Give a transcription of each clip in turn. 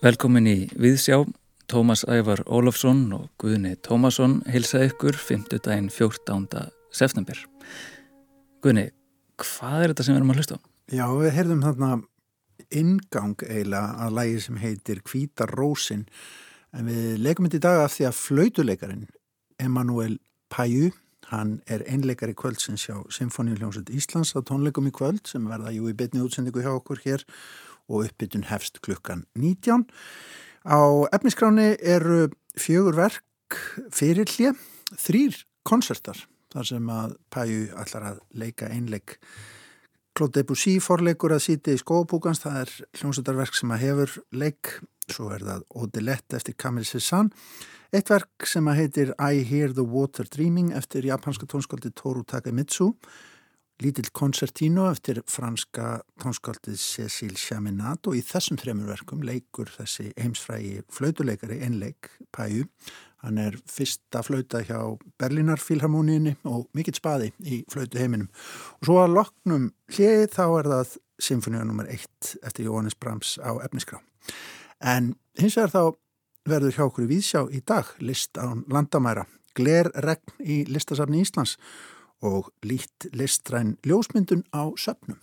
Velkomin í Viðsjá, Tómas Ævar Ólafsson og Guðni Tómasson heilsa ykkur 5. daginn 14. september. Guðni, hvað er þetta sem við erum að hlusta á? Já, við heyrðum þarna ingang eiginlega að lægi sem heitir Kvítar Rósin en við leikum þetta í dag af því að flautuleikarin Emanuel Paju, hann er einleikari kvöld sem sjá Symfóniuljónsut Íslands á tónleikum í kvöld sem verða jú í betni útsendingu hjá okkur hér og uppbytun hefst klukkan 19. Á efniskráni eru fjögur verk fyrir hlje, þrýr konsertar þar sem að Pæju allar að leika einleik. Claude Debussy forleikur að síti í skópúkans, það er hljómsöldarverk sem að hefur leik, svo er það Odelette eftir Camille Cézanne, eitt verk sem að heitir I Hear the Water Dreaming eftir japanska tónskóldi Toru Takemitsu, lítill koncertino eftir franska tónskaldið Cecil Chaminade og í þessum þremur verkum leikur þessi heimsfrægi flautuleikari einleik Pæju. Hann er fyrsta flauta hjá Berlinar Filharmoníunni og mikill spaði í flautu heiminum. Og svo að loknum hlið þá er það symfóníu nr. 1 eftir Jóhannes Brahms á efniskrá. En hins vegar þá verður hjá okkur í Víðsjá í dag list án landamæra, gler regn í listasafni Íslands og lít listræn ljósmyndun á söpnum.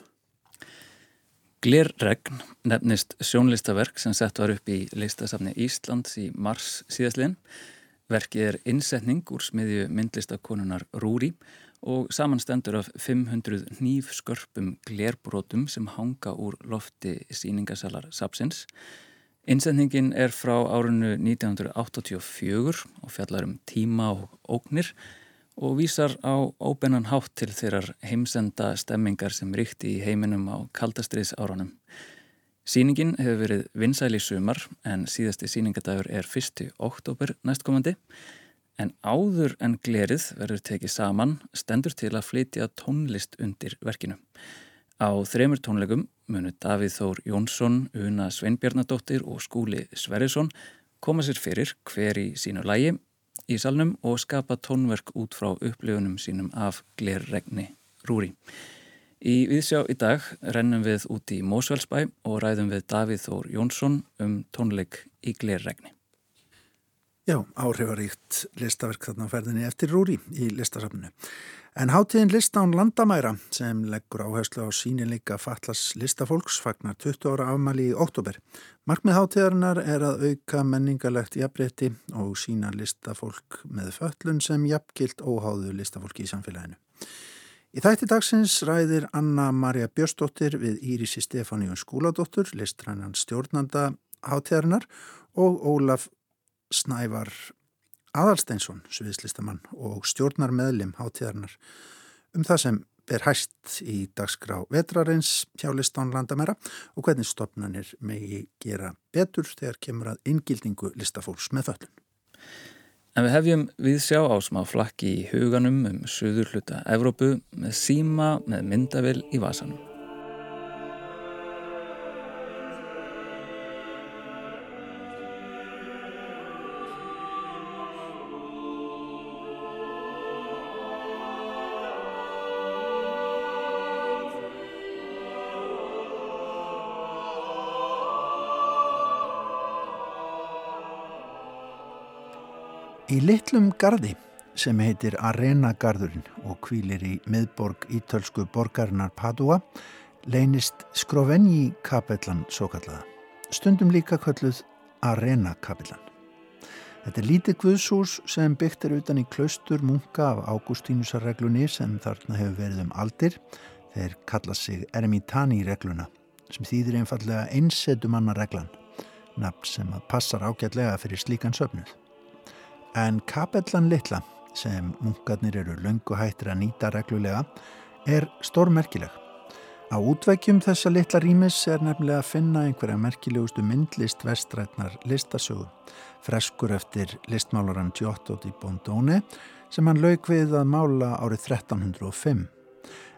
Glerregn nefnist sjónlistaverk sem sett var upp í listasafni Íslands í mars síðastlinn. Verkið er innsetning úr smiðju myndlistakonunar Rúri og samanstendur af 500 nýfskörpum glerbrótum sem hanga úr lofti síningasalar Sapsins. Innsetningin er frá árunnu 1984 og fjallar um tíma og óknir og vísar á óbennan hátt til þeirrar heimsenda stemmingar sem ríkti í heiminum á kaldastriðs árunum. Sýningin hefur verið vinsæli sumar en síðasti sýningadagur er 1. oktober næstkomandi en áður en glerið verður tekið saman stendur til að flytja tónlist undir verkinu. Á þremur tónleikum munu Davíð Þór Jónsson, Una Sveinbjarnadóttir og Skúli Sverrisson koma sér fyrir hver í sínu lægi í salnum og skapa tónverk út frá upplifunum sínum af glerregni Rúri. Í viðsjá í dag rennum við út í Mósvelsbæ og ræðum við Davíð Þór Jónsson um tónleik í glerregni. Já, áhrifaríkt listaverk þarna á ferðinni eftir Rúri í listasafnu. En hátíðin listán landamæra sem leggur áherslu á sínileika fallas listafólks fagnar 20 ára afmæli í oktober. Markmið hátíðarinnar er að auka menningarlegt jafnrétti og sína listafólk með föllun sem jafngilt óháðu listafólki í samfélaginu. Í þætti dagsins ræðir Anna-Maria Björstóttir við Írisi Stefáníun Skúladóttur, listrænan stjórnanda hátíðarinnar og Ólaf Snævar Aðalsteinsson, sviðslistamann og stjórnar meðlim hátíðarnar um það sem er hæst í dagskrá vetrarins hjá listan landamæra og hvernig stopnarnir megi gera betur þegar kemur að inngildingu listafólks með föllun. En við hefjum við sjá á smá flakki í huganum um söður hluta Evrópu með síma með myndavel í vasanum. Í litlum gardi sem heitir Arena garðurinn og kvílir í miðborg ítölsku borgarinnar Padua leynist Skrovenji kapellan svo kallaða. Stundum líka kalluð Arena kapellan. Þetta er lítið guðsús sem byggt er utan í klaustur munka af Ágústínusarreglunni sem þarna hefur verið um aldir. Þeir kalla sig Ermitani regluna sem þýðir einfallega einsetumanna reglan, nafn sem að passar ágætlega fyrir slíkan söfnuð. En kapellan litla, sem munkarnir eru löngu hættir að nýta reglulega, er stórmerkileg. Á útveikjum þessa litla rýmis er nefnilega að finna einhverja merkilegustu myndlist vestrætnar listasögu, freskur eftir listmálaran Giotto di Bondone sem hann lauk við að mála árið 1305.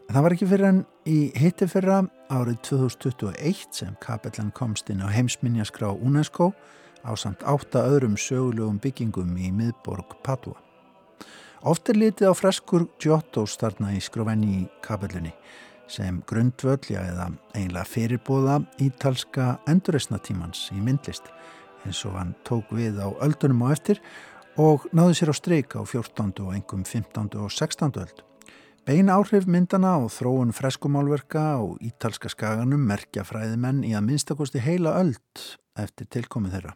En það var ekki fyrir hann í hitti fyrra árið 2021 sem kapellan komst inn á heimsminjaskrá UNESCO á samt átta öðrum sögulegum byggingum í miðborg Padua. Oft er litið á freskur Giottos þarna í skrovenni í kapellunni sem grundvöldja eða einlega fyrirbóða ítalska endurreysnatímans í myndlist eins og hann tók við á öldunum og eftir og náði sér á streik á 14. og engum 15. og 16. öld. Beina áhrif myndana og þróun freskumálverka og ítalska skaganum merkja fræðimenn í að minnstakosti heila öld eftir tilkomið þeirra.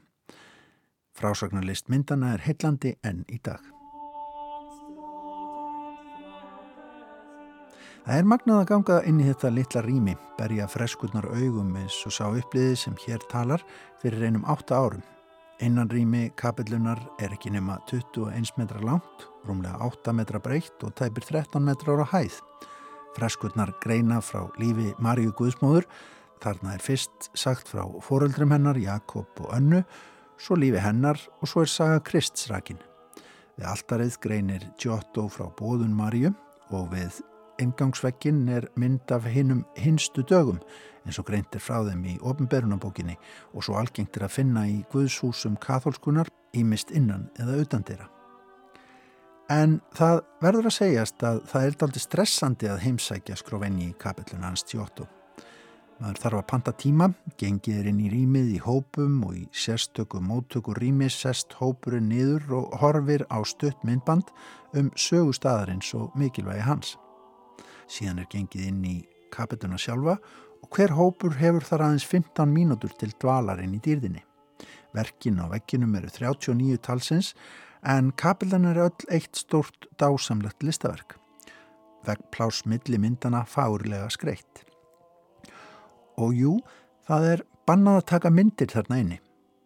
Frásagnarlist myndana er heillandi enn í dag. Það er magnað að ganga inn í þetta litla rými, berja freskurnar augum eins og sá uppliði sem hér talar fyrir einum átta árum. Innan rými kapillunar er ekki nema 21 metra langt, rúmlega 8 metra breytt og tæpir 13 metra ára hæð. Freskurnar greina frá lífi Maríu Guðsmóður, þarna er fyrst sagt frá foreldrum hennar, Jakob og Önnu, svo lífi hennar og svo er saga Kristsrakin. Við alltarið greinir Giotto frá bóðun Maríu og við Engangsvekkin er mynd af hinnum hinstu dögum eins og greintir frá þeim í ofnberunabókinni og svo algengtir að finna í Guðshúsum katholskunar ímist innan eða utandira. En það verður að segjast að það er daldi stressandi að heimsækja skróvenni í kapillun hans tjóttu. Maður þarf að panta tíma, gengið er inn í rýmið í hópum og í sérstöku móttöku rými sest hópurinn niður og horfir á stutt myndband um sögustadarins og mikilvægi hans síðan er gengið inn í kapituna sjálfa og hver hópur hefur þar aðeins 15 mínútur til dvalarinn í dýrðinni. Verkin á vegginum eru 39 talsins en kapillan er öll eitt stort dásamlegt listaverk. Vegplás milli myndana fárlega skreitt. Og jú, það er bannað að taka myndir þarna inni.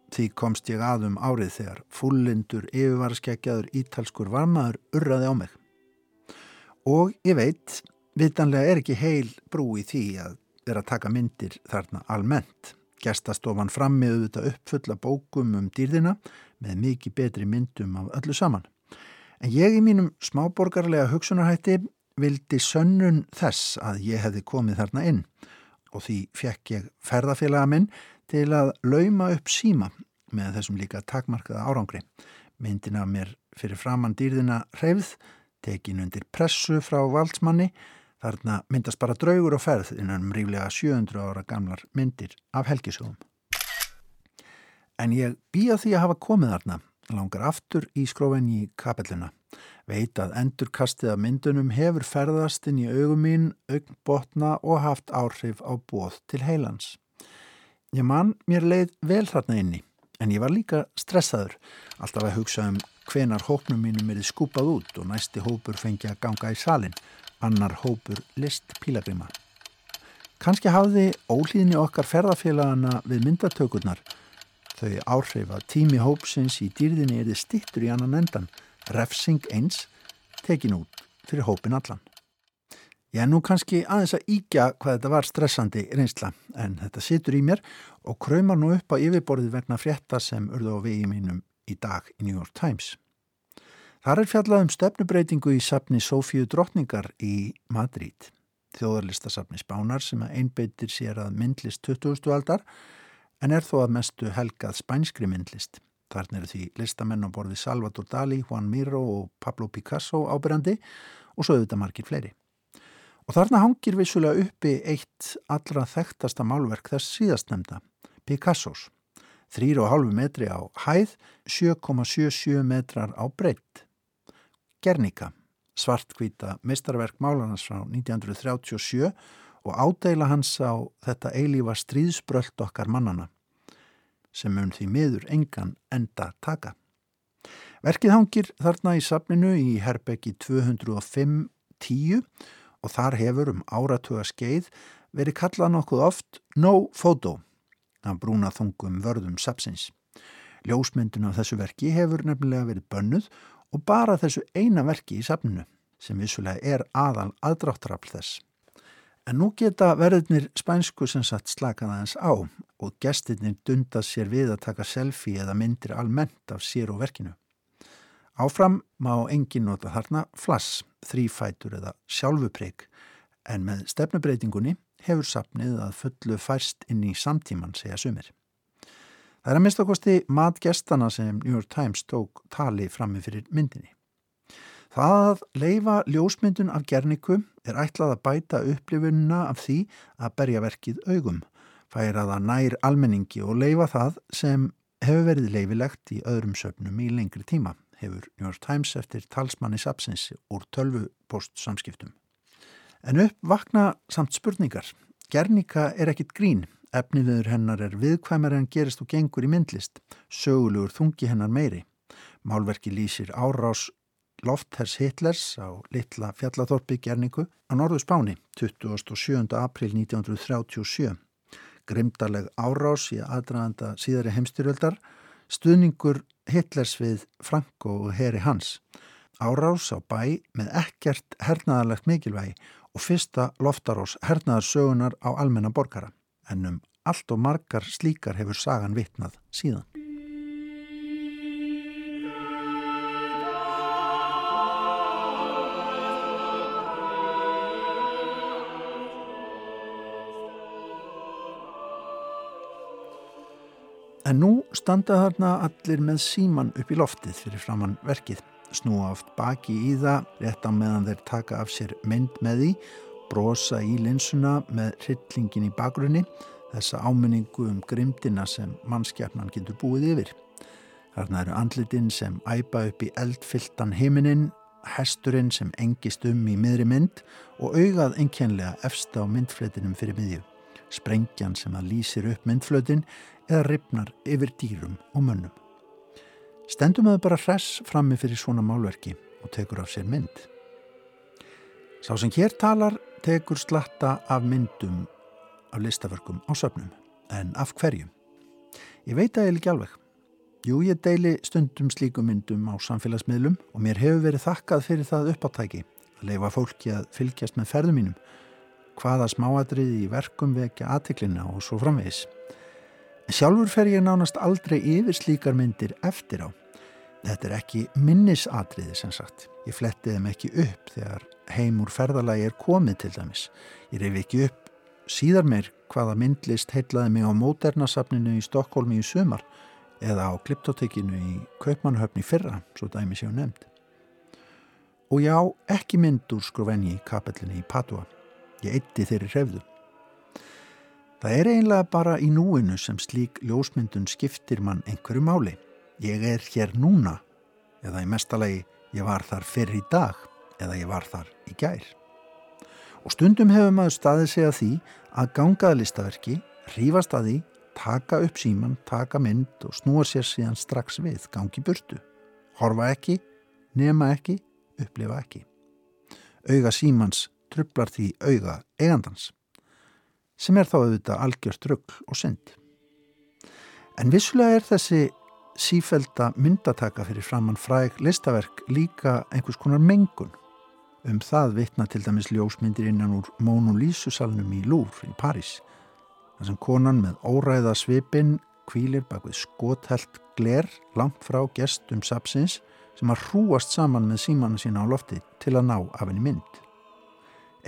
Því komst ég aðum árið þegar fullindur yfirvarskeggjaður ítalskur varmaður urraði á mig. Og ég veit, Vitanlega er ekki heil brú í því að vera að taka myndir þarna almennt. Gerstastofan frammi auðvitað uppfulla bókum um dýrðina með mikið betri myndum af öllu saman. En ég í mínum smáborgarlega hugsunarhætti vildi sönnun þess að ég hefði komið þarna inn og því fekk ég ferðafélaga minn til að lauma upp síma með þessum líka takmarkaða árangri. Myndina mér fyrir framann dýrðina hreyfð, tekin undir pressu frá valdsmanni Þarna myndast bara draugur og ferð innan um ríflega 700 ára gamlar myndir af helgisugum. En ég býja því að hafa komið þarna, langar aftur í skrófin í kapelluna. Veit að endurkastið af myndunum hefur ferðast inn í augum mín, augnbotna og haft áhrif á bóð til heilans. Ég mann mér leið vel þarna inni, en ég var líka stressaður, alltaf að hugsa um hvenar hópnum mínum er skúpað út og næsti hópur fengi að ganga í salin annar hópur list pílagrima. Kanski hafði ólíðinni okkar ferðarfélagana við myndatökurnar þau áhrif að tími hópsins í dýrðinni er þið stittur í annan endan, refsing eins, tekin út fyrir hópin allan. Ég er nú kannski aðeins að íkja hvað þetta var stressandi reynsla en þetta situr í mér og kraumar nú upp á yfirborðið vegna frétta sem urðu á vegi mínum í dag í New York Times. Þar er fjallað um stefnubreitingu í sapni Sofíu Drottningar í Madrid, þjóðarlistasapni Spánar sem einbeitir sér að myndlist 20. aldar en er þó að mestu helgað spænskri myndlist. Þarna eru því listamenn á borði Salvador Dali, Juan Miro og Pablo Picasso ábyrjandi og svo auðvitað margir fleiri. Og þarna hangir vissulega uppi eitt allra þekktasta málverk þess síðastnemda, Picassos. 3,5 metri á hæð, 7,77 metrar á breytt. Gernika, svartkvita mistarverk málarnas frá 1937 og ádæla hans á þetta eilífa stríðsbröld okkar mannana sem mun því miður engan enda taka. Verkið hangir þarna í safninu í Herbeggi 205-10 og þar hefur um áratuga skeið verið kallað nokkuð oft No Photo af brúna þungum vörðum sapsins. Ljósmyndun af þessu verki hefur nefnilega verið bönnuð og bara þessu eina verki í safninu sem vissulega er aðal aðdráttrafl þess. En nú geta verðinir spænsku sem satt slakað aðeins á og gestirnir dundað sér við að taka selfie eða myndir almennt af sér og verkinu. Áfram má engin nota þarna flass, þrýfætur eða sjálfuprygg en með stefnubreitingunni hefur sapnið að fullu færst inn í samtíman, segja sumir. Það er að mista kosti matgestana sem New York Times tók tali frammi fyrir myndinni. Það að leifa ljósmyndun af gerniku er ætlað að bæta upplifununa af því að berja verkið augum, færa það nær almenningi og leifa það sem hefur verið leifilegt í öðrum söpnum í lengri tíma, hefur New York Times eftir talsmanni sapsins úr tölvupost samskiptum. En upp vakna samt spurningar. Gernika er ekkit grín. Efniviður hennar er viðkvæmar en gerist og gengur í myndlist. Sögulegur þungi hennar meiri. Málverki lýsir árás Lofthers Hitlers á litla fjallathorpi Gerniku á norðu Spáni 27. april 1937. Grimdaleg árás í aðdraðanda síðari heimstyrjöldar, stuðningur Hitlers við Franko og heri hans. Árás á bæ með ekkert hernaðarlegt mikilvægi og fyrsta loftarós hernaðarsögunar á almenna borgara. En um allt og margar slíkar hefur sagan vitnað síðan. En nú standa þarna allir með síman upp í loftið fyrir framann verkið snúa oft baki í það rétt á meðan þeir taka af sér mynd með því, brosa í linsuna með hryllingin í bakgrunni, þessa áminningu um grimdina sem mannskjafnan getur búið yfir. Þarna eru andlitinn sem æpa upp í eldfylltan heiminin, hesturinn sem engist um í miðri mynd og augað enkenlega efsta á myndfletinum fyrir miðju. Sprengjan sem að lýsir upp myndflötin eða ripnar yfir dýrum og mönnum. Stendum að bara hress frammi fyrir svona málverki og tekur af sér mynd. Sá sem hér talar tekur slatta af myndum af listaverkum á söpnum. En af hverju? Ég veit að ég er ekki alveg. Jú, ég deili stundum slíkum myndum á samfélagsmiðlum og mér hefur verið þakkað fyrir það uppáttæki að leifa fólki að fylgjast með ferðum mínum, hvaða smáadriði í verkum vekja aðtiklina og svo framvegis. Sjálfur fer ég nánast aldrei yfir slíkar myndir eftir á. Þetta er ekki minnisatriði sem sagt. Ég fletti þeim ekki upp þegar heimur ferðalagi er komið til dæmis. Ég reyfi ekki upp síðar meir hvaða myndlist heitlaði mig á móternasafninu í Stokkólmi í sumar eða á kliptotekinu í Kaupmannhöfni fyrra, svo dæmi séu nefnd. Og já, ekki mynd úr skruvenni í kapellinni í Padua. Ég eitti þeirri hrefðu. Það er einlega bara í núinu sem slík ljósmyndun skiptir mann einhverju máli. Ég er hér núna, eða í mestalagi ég var þar fyrir í dag, eða ég var þar í gær. Og stundum hefur maður staðið segja því að gangaða listaverki, rífast að því, taka upp síman, taka mynd og snúa sér síðan strax við, gangi burtu. Horfa ekki, nema ekki, upplifa ekki. Auga símans trublar því auga eigandans sem er þá auðvitað algjört rugg og synd. En vissulega er þessi sífælda myndataka fyrir framann fræg listaverk líka einhvers konar mengun. Um það vitna til dæmis ljósmyndir innan úr Mónu Lísusalnum í Lúr í París. Það sem konan með óræða svipin kvílir bak við skothelt gler langt frá gestum sapsins sem að hrúast saman með símanu sína á lofti til að ná af henni mynd.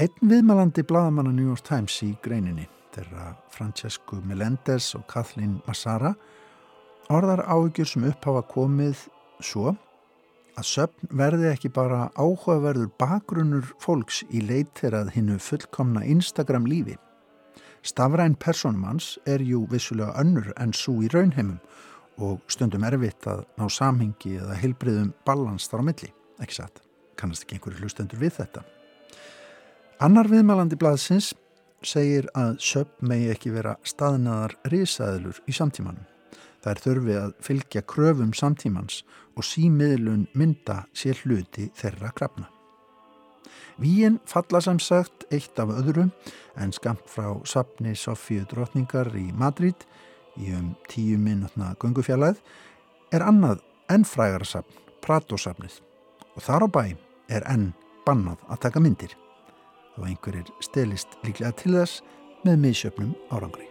Einn viðmælandi bladamanna New York Times í greininni, þeirra Francesco Melendez og Kathleen Massara, orðar áhugjur sem upphafa komið svo að söpn verði ekki bara áhugaverður bakgrunnur fólks í leiterað hinnu fullkomna Instagram lífi. Stafræn personmanns er jú vissulega önnur en svo í raunheimum og stundum erfitt að ná samhengi eða heilbriðum balans þar á milli, ekki satt. Kannast ekki einhverju hlustendur við þetta. Annar viðmælandi blaðsins segir að söp megi ekki vera staðnaðar risaðilur í samtímanum. Það er þörfi að fylgja kröfum samtímans og símiðlun mynda sér hluti þeirra krafna. Víin falla samsagt eitt af öðru en skamt frá sapni Sofíu drotningar í Madrid í um tíu minnutna gungufjallæð er annað ennfrægara sapn, Prato-sapnið og þar á bæ er enn bannað að taka myndir og einhverjir stelist líklega til þess með miðsjöfnum árangri.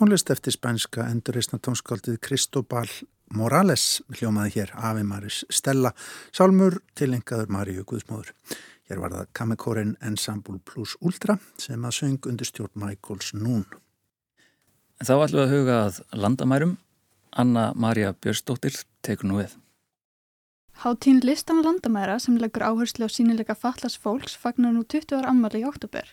Tónlist eftir spænska endurreysna tónskaldið Kristobal Morales hljómaði hér Afi Maris Stella, sálmur til engaður Maríu Guðsmóður. Hér var það Kamekórin Ensemble Plus Ultra sem að söng undir stjórn Michaels Nún. Þá ætlum við að huga að landamærum. Anna Maria Björnsdóttir tekur nú við. Háttín listan landamæra sem leggur áherslu á sínilega fallas fólks fagnar nú 20 ára ammali í oktober.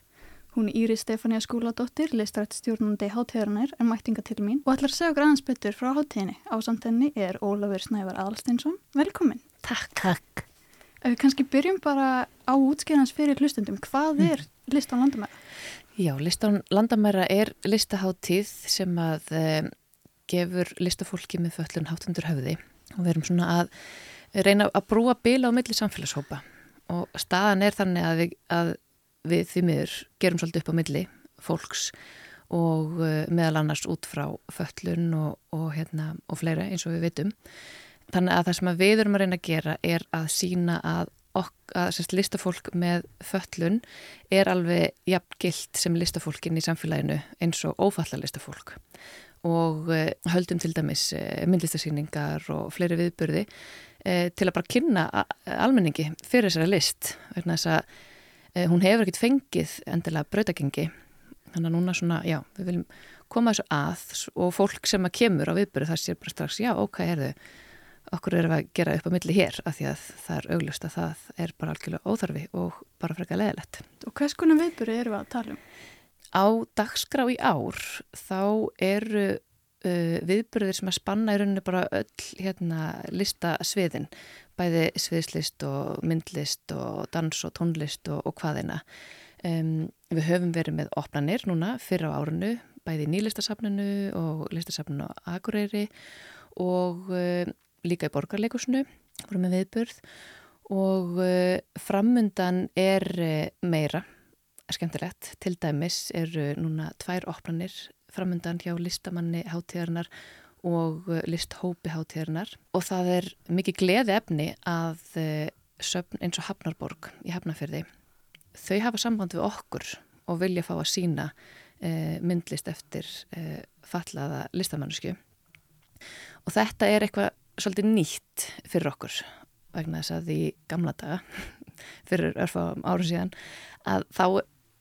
Hún Íri Stefania Skúladóttir, listrætt stjórnandi háttíðarinnar, er mættinga til mín og ætlar að segja græðans betur frá háttíðinni. Á samtenni er Ólafur Snævar Aðalsteinsson. Velkomin. Takk, takk. Ef við kannski byrjum bara á útskýðans fyrir hlustundum, hvað er listan landamæra? Já, listan landamæra er listaháttíð sem að um, gefur listafólki með föllun háttundur höfði og við erum svona að reyna að brúa bila á milli samfélagshópa og staðan er þannig að við, að við því miður gerum svolítið upp á milli fólks og uh, meðal annars út frá föllun og, og, hérna, og fleira eins og við vitum. Þannig að það sem að við erum að reyna að gera er að sína að, ok, að sérst, listafólk með föllun er alveg jafn gilt sem listafólkin í samfélaginu eins og ófalla listafólk og uh, höldum til dæmis uh, myndlistasýningar og fleiri viðburði til að bara kynna almenningi fyrir þessari list þess að Eh, hún hefur ekkert fengið endilega brautagengi þannig að núna svona, já, við viljum koma þessu að og fólk sem að kemur á viðbyrju það sér bara strax, já, ok, erðu okkur erum við að gera upp á milli hér af því að það er auglust að það er bara algjörlega óþarfi og bara frekka leðilegt Og hvers konar viðbyrju eru við að tala um? Á dagskrá í ár þá eru uh, viðbyrðir sem að spanna í rauninu bara öll hérna listasviðin bæði sviðslist og myndlist og dans og tónlist og, og hvaðina. Um, við höfum verið með opnanir núna fyrir á árunu, bæði í nýlistasafninu og listasafninu á Akureyri og uh, líka í borgarleikusinu, vorum við viðburð og uh, framundan er uh, meira skemmtilegt. Til dæmis eru núna tvær opnanir framundan hjá listamanni hátíðarnar og uh, listhópi hátíðarinnar. Og það er mikið gleði efni að uh, söfn eins og Hafnarborg í Hafnarferði þau hafa samband við okkur og vilja fá að sína uh, myndlist eftir uh, fallaða listamannsku og þetta er eitthvað svolítið nýtt fyrir okkur vegna þess að í gamla daga fyrir örfam árum síðan að þá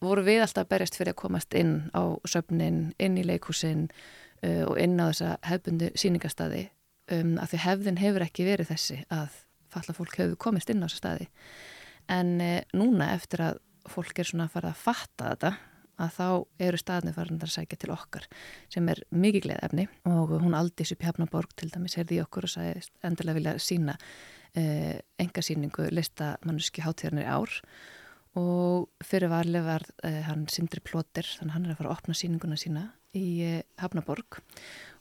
voru við alltaf berjast fyrir að komast inn á söfnin, inn í leikhúsin uh, og inn á þessa hefbundu síningastadi um, að því hefðin hefur ekki verið þessi að falla fólk hefur komist inn á þessa staði. En uh, núna eftir að fólk er svona að fara að fatta þetta að þá eru staðnir farin að sækja til okkar sem er mikið gleð efni og hún aldis upp í Hafnaborg til dæmis herði okkur og sagði endilega vilja sína uh, engasýningu listamannuski hátíðarnir ár og fyrir varlega var uh, hann Sindri Plóter þannig hann er að fara að opna síninguna sína í uh, Hafnaborg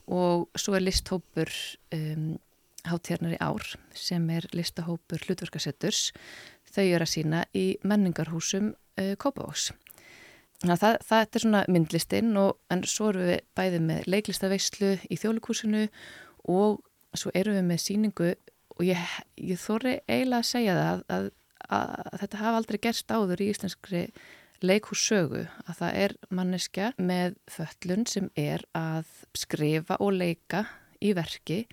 og svo er listhópur um, hátíðarnar í ár sem er listahópur hlutverkasetturs. Þau eru að sína í menningarhúsum uh, Kópavóks þannig að það, það er svona myndlistinn og en svo eru við bæðið með leiklistaveyslu í þjólikúsinu og svo eru við með síningu og ég, ég þóri eiginlega að segja það að, að að þetta hafa aldrei gerst áður í íslenskri leikhússögu að það er manneskja með föllun sem er að skrifa og leika í verki,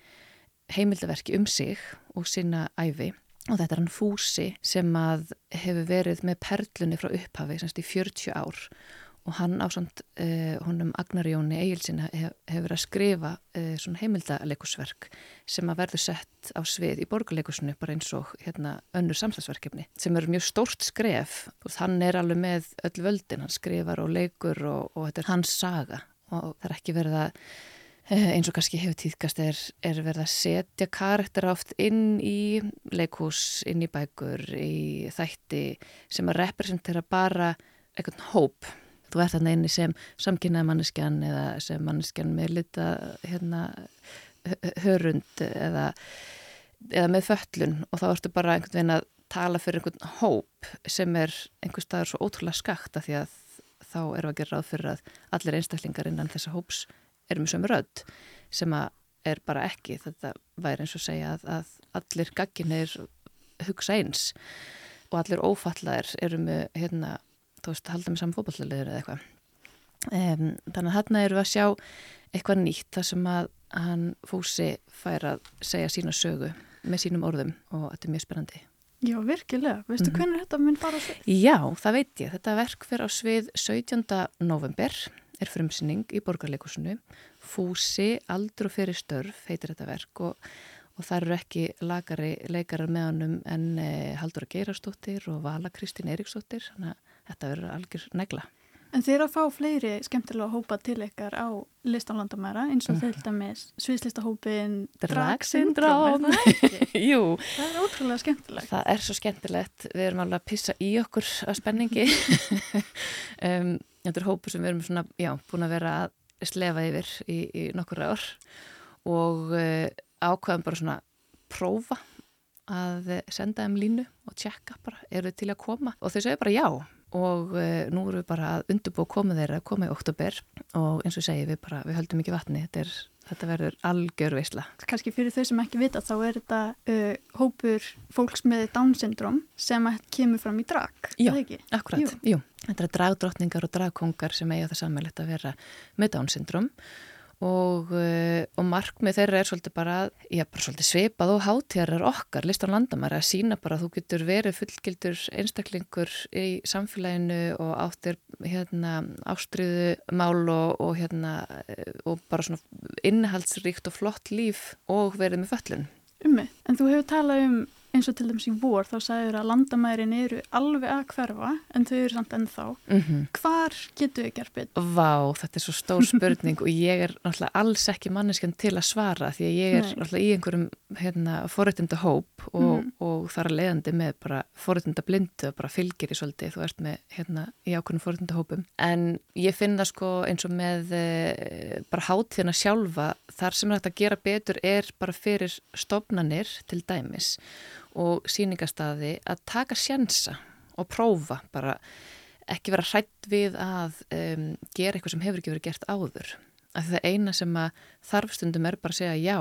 heimildaverki um sig og sinna æfi og þetta er hann Fúsi sem að hefur verið með perlunni frá upphafi semst í 40 ár og hann á svont uh, honum Agnarjóni Egilsina hef, hefur að skrifa uh, svona heimildalekusverk sem að verður sett á svið í borgarleikusinu bara eins og hérna önnur samslagsverkefni sem eru mjög stórt skref. Og hann er alveg með öll völdin, hann skrifar og leikur og, og þetta er hans saga. Og það er ekki verið að uh, eins og kannski hefur tíðkast er, er verið að setja karakter áft inn í leikus, inn í bækur, í þætti sem að representera bara einhvern hóp þú ert þarna inni sem samkynnaði manneskjan eða sem manneskjan með lita hérna, hörund eða, eða með föllun og þá ertu bara einhvern veginn að tala fyrir einhvern hóp sem er einhver staður svo ótrúlega skakt að því að þá við að gera ráð fyrir að allir einstaklingar innan þessa hóps erum sömu rödd sem að er bara ekki, þetta væri eins og segja að, að allir gagginir hugsa eins og allir ófallaðir eru með hérna þú veist, halda með saman fókballiður eða eitthvað Um, þannig að þarna eru að sjá eitthvað nýtt þar sem að hann fúsi fær að segja sína sögu með sínum orðum og þetta er mjög spennandi. Já, virkilega. Veistu mm -hmm. hvernig þetta mun fara á svið? Já, það veit ég. Þetta verk fyrir á svið 17. november er frumsynning í borgarleikusinu. Fúsi, aldur og fyrir störf heitir þetta verk og, og það eru ekki lagari leikarar með honum en e, Haldur Geirastóttir og Vala Kristín Eriksdóttir. Þannig að þetta verður algjör negla. En þeir að fá fleiri skemmtilega hópa til ykkar á listanlandamæra eins og til dæmis sviðslistahópin Dragsyndróm Jú. Það er ótrúlega skemmtilegt. Það er svo skemmtilegt, við erum alveg að pissa í okkur af spenningi. Um, Þetta er hópu sem við erum svona, já, búin að vera að slefa yfir í, í nokkur ár og uh, ákveðum bara svona prófa að senda þeim línu og tjekka bara, eru þið til að koma? Og þau segja bara já og uh, nú erum við bara að undurbúa komið þeirra koma í oktober og eins og segi við bara, við höldum ekki vatni. Þetta, er, þetta verður algjör veisla. Kanski fyrir þau sem ekki vita þá er þetta uh, hópur fólks með Down syndrom sem kemur fram í drag Já, akkurat, jú. Jú. Þetta er dragdrottningar og dragkongar sem eiga það samanlegt að vera með Down syndrom og, eh, og markmið þeirra er svolítið bara, já, bara svolítið svipað og hátíðarar okkar, listan landamæra að sína bara að þú getur verið fullgildur einstaklingur í samfélaginu og áttir hérna ástriðu mál og, og hérna og bara svona innihaldsríkt og flott líf og verið með föllun. Ummi, en þú hefur talað um eins og til dæmis í vor þá sagður að landamærin eru alveg að hverfa en þau eru samt ennþá mm -hmm. hvar getur við gerð betur? Vá, þetta er svo stór spurning og ég er náttúrulega alls ekki manneskjan til að svara því að ég er Nei. náttúrulega í einhverjum hérna, forrættinda hóp og, mm. og þar að leiðandi með bara forrættinda blindu og bara fylgir í svolítið þú ert með hérna í ákveðnum forrættinda hópum en ég finna sko eins og með e, bara hátíðina sjálfa þar sem þetta gera betur er bara fyrir stofnanir til dæmis og síningastaði að taka sjensa og prófa bara ekki vera hrætt við að um, gera eitthvað sem hefur ekki verið gert áður. Af því það eina sem að þarfstundum er bara að segja já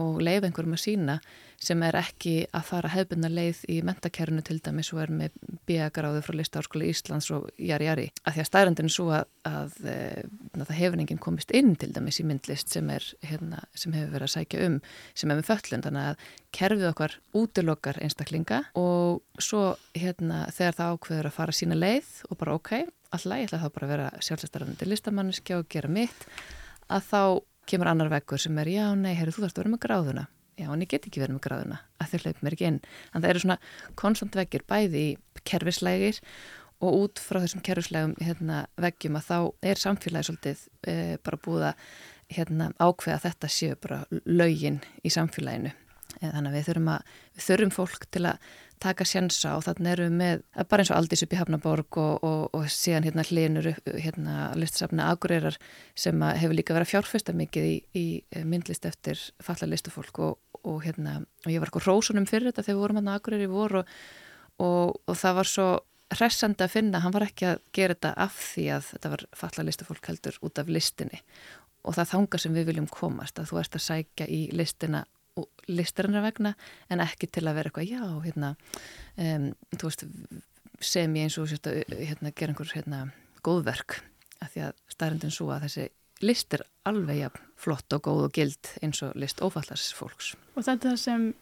og leiða einhverjum að sína sem er ekki að fara hefðbundna leið í mentakerfunu til dæmis og er með bíagráðu frá Listárskóli Íslands og jari jari. Að því að stærandin er svo að, að, eh, að það hefur enginn komist inn til dæmis í myndlist sem, er, hérna, sem hefur verið að sækja um sem er með föllun þannig að kerfið okkar útilokkar einstaklinga og svo hérna þegar það ákveður að fara sína leið og bara ok, alltaf ég ætla þá bara að vera sjálfsestarandi listamanniski og gera mitt að þá kemur annar veggur sem er já, nei, herru, þú þarfst að vera með gráðuna. Já, en ég get ekki verið með gráðuna að þau hlaup mér ekki inn. En það eru svona konstant veggir bæði í kerfislegir og út frá þessum kerfislegum hérna, veggjum að þá er samfélagi svolítið e, bara búið að hérna, ákveða að þetta séu bara laugin í samfélaginu þannig að við þurfum, að, við þurfum fólk til að taka sjansa og þannig erum við með bara eins og Aldís upp í Hafnaborg og, og, og síðan hérna hlinur hérna listasafna Akureyrar sem hefur líka verið að fjárfesta mikið í, í myndlist eftir falla listufólk og, og hérna og ég var eitthvað rósunum fyrir þetta þegar við vorum hérna Akureyri vor og það var svo hressandi að finna, hann var ekki að gera þetta af því að þetta var falla listufólk heldur út af listinni. Og það þánga sem við viljum komast að þú ert að sækja í listina listarinnar vegna en ekki til að vera eitthvað já, hérna um, þú veist, sem ég eins og sérst að hérna, gera einhver hérna, góðverk, af því að stærndin svo að þessi list er alveg ja, flott og góð og gild eins og list ófallars fólks. Og þetta sem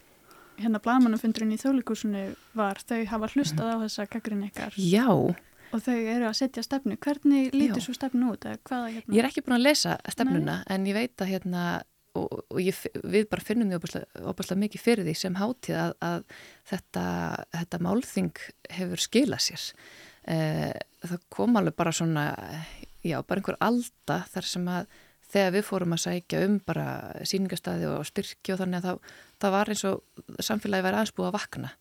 hérna blagamannafundurinn í þjóðlíkusinu var, þau hafa hlustað mm -hmm. á þessa kakrin ykkar. Já. Og þau eru að setja stefnu. Hvernig lítur svo stefnu út? Hvaða, hérna? Ég er ekki búin að lesa stefnuna Nei. en ég veit að hérna og, og ég, við bara finnum því óbærslega mikið fyrir því sem hátíð að, að þetta, þetta málþing hefur skilað sér. Eh, það kom alveg bara svona já, bara einhver alda þar sem að þegar við fórum að sækja um bara síningastæði og styrki og þannig að það, það var eins og samfélagi væri aðeins búið að vakna.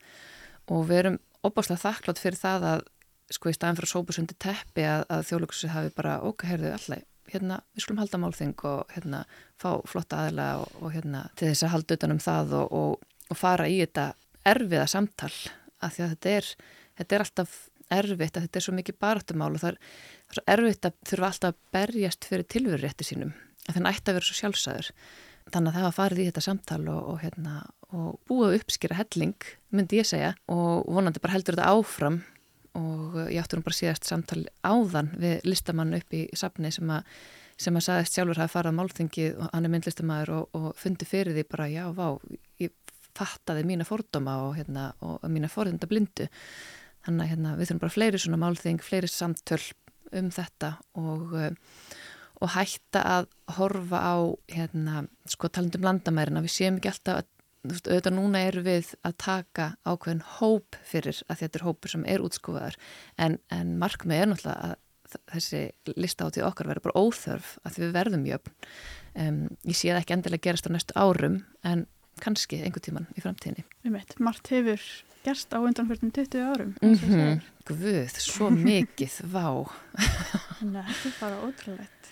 Og við erum óbærslega þakklátt fyrir það að sko í staðan fyrir sóbusundi teppi að, að þjóðlöksusi hafi bara okkar heyrðu alltaf hérna, við skulum halda málþing og hérna, fá flotta aðla og, og hérna, til þess að halda utanum það og, og, og fara í þetta erfiða samtal af því að þetta er, þetta er alltaf erfitt að þetta er svo mikið baráttumál og það er, það er svo erfitt að þurfa alltaf að berjast fyrir tilverurétti sínum að þannig ætti að vera svo sjálfsæður þannig að það var farið í þetta samtal og hérna, búið að uppskýra helling myndi ég segja og vonandi bara heldur þetta áfram og ég átti nú bara síðast samtal áðan við listamann upp í safni sem að sem að sagðist sjálfur hafi farað málþingið og hann er myndlistamæður og, og fundi fyrir því bara já, vá, ég fattaði mína fordóma og, hérna, og mína forðunda blindu. Þannig að hérna, við þurfum bara fleiri svona málþing, fleiri samtöl um þetta og, og hætta að horfa á hérna, sko talandum landamærina, við séum ekki alltaf að auðvitað núna eru við að taka ákveðin hóp fyrir að þetta er hópur sem er útskúfaðar en, en markmið er náttúrulega að þessi listáttið okkar verður bara óþörf að við verðum jöfn. Um, ég sé það ekki endilega gerast á næstu árum en kannski einhver tíman í framtíðinni. Mart hefur gerst á undanfjörnum 20 árum mm -hmm. Guð, svo mikið vá. Að þetta er bara ótrúlegt.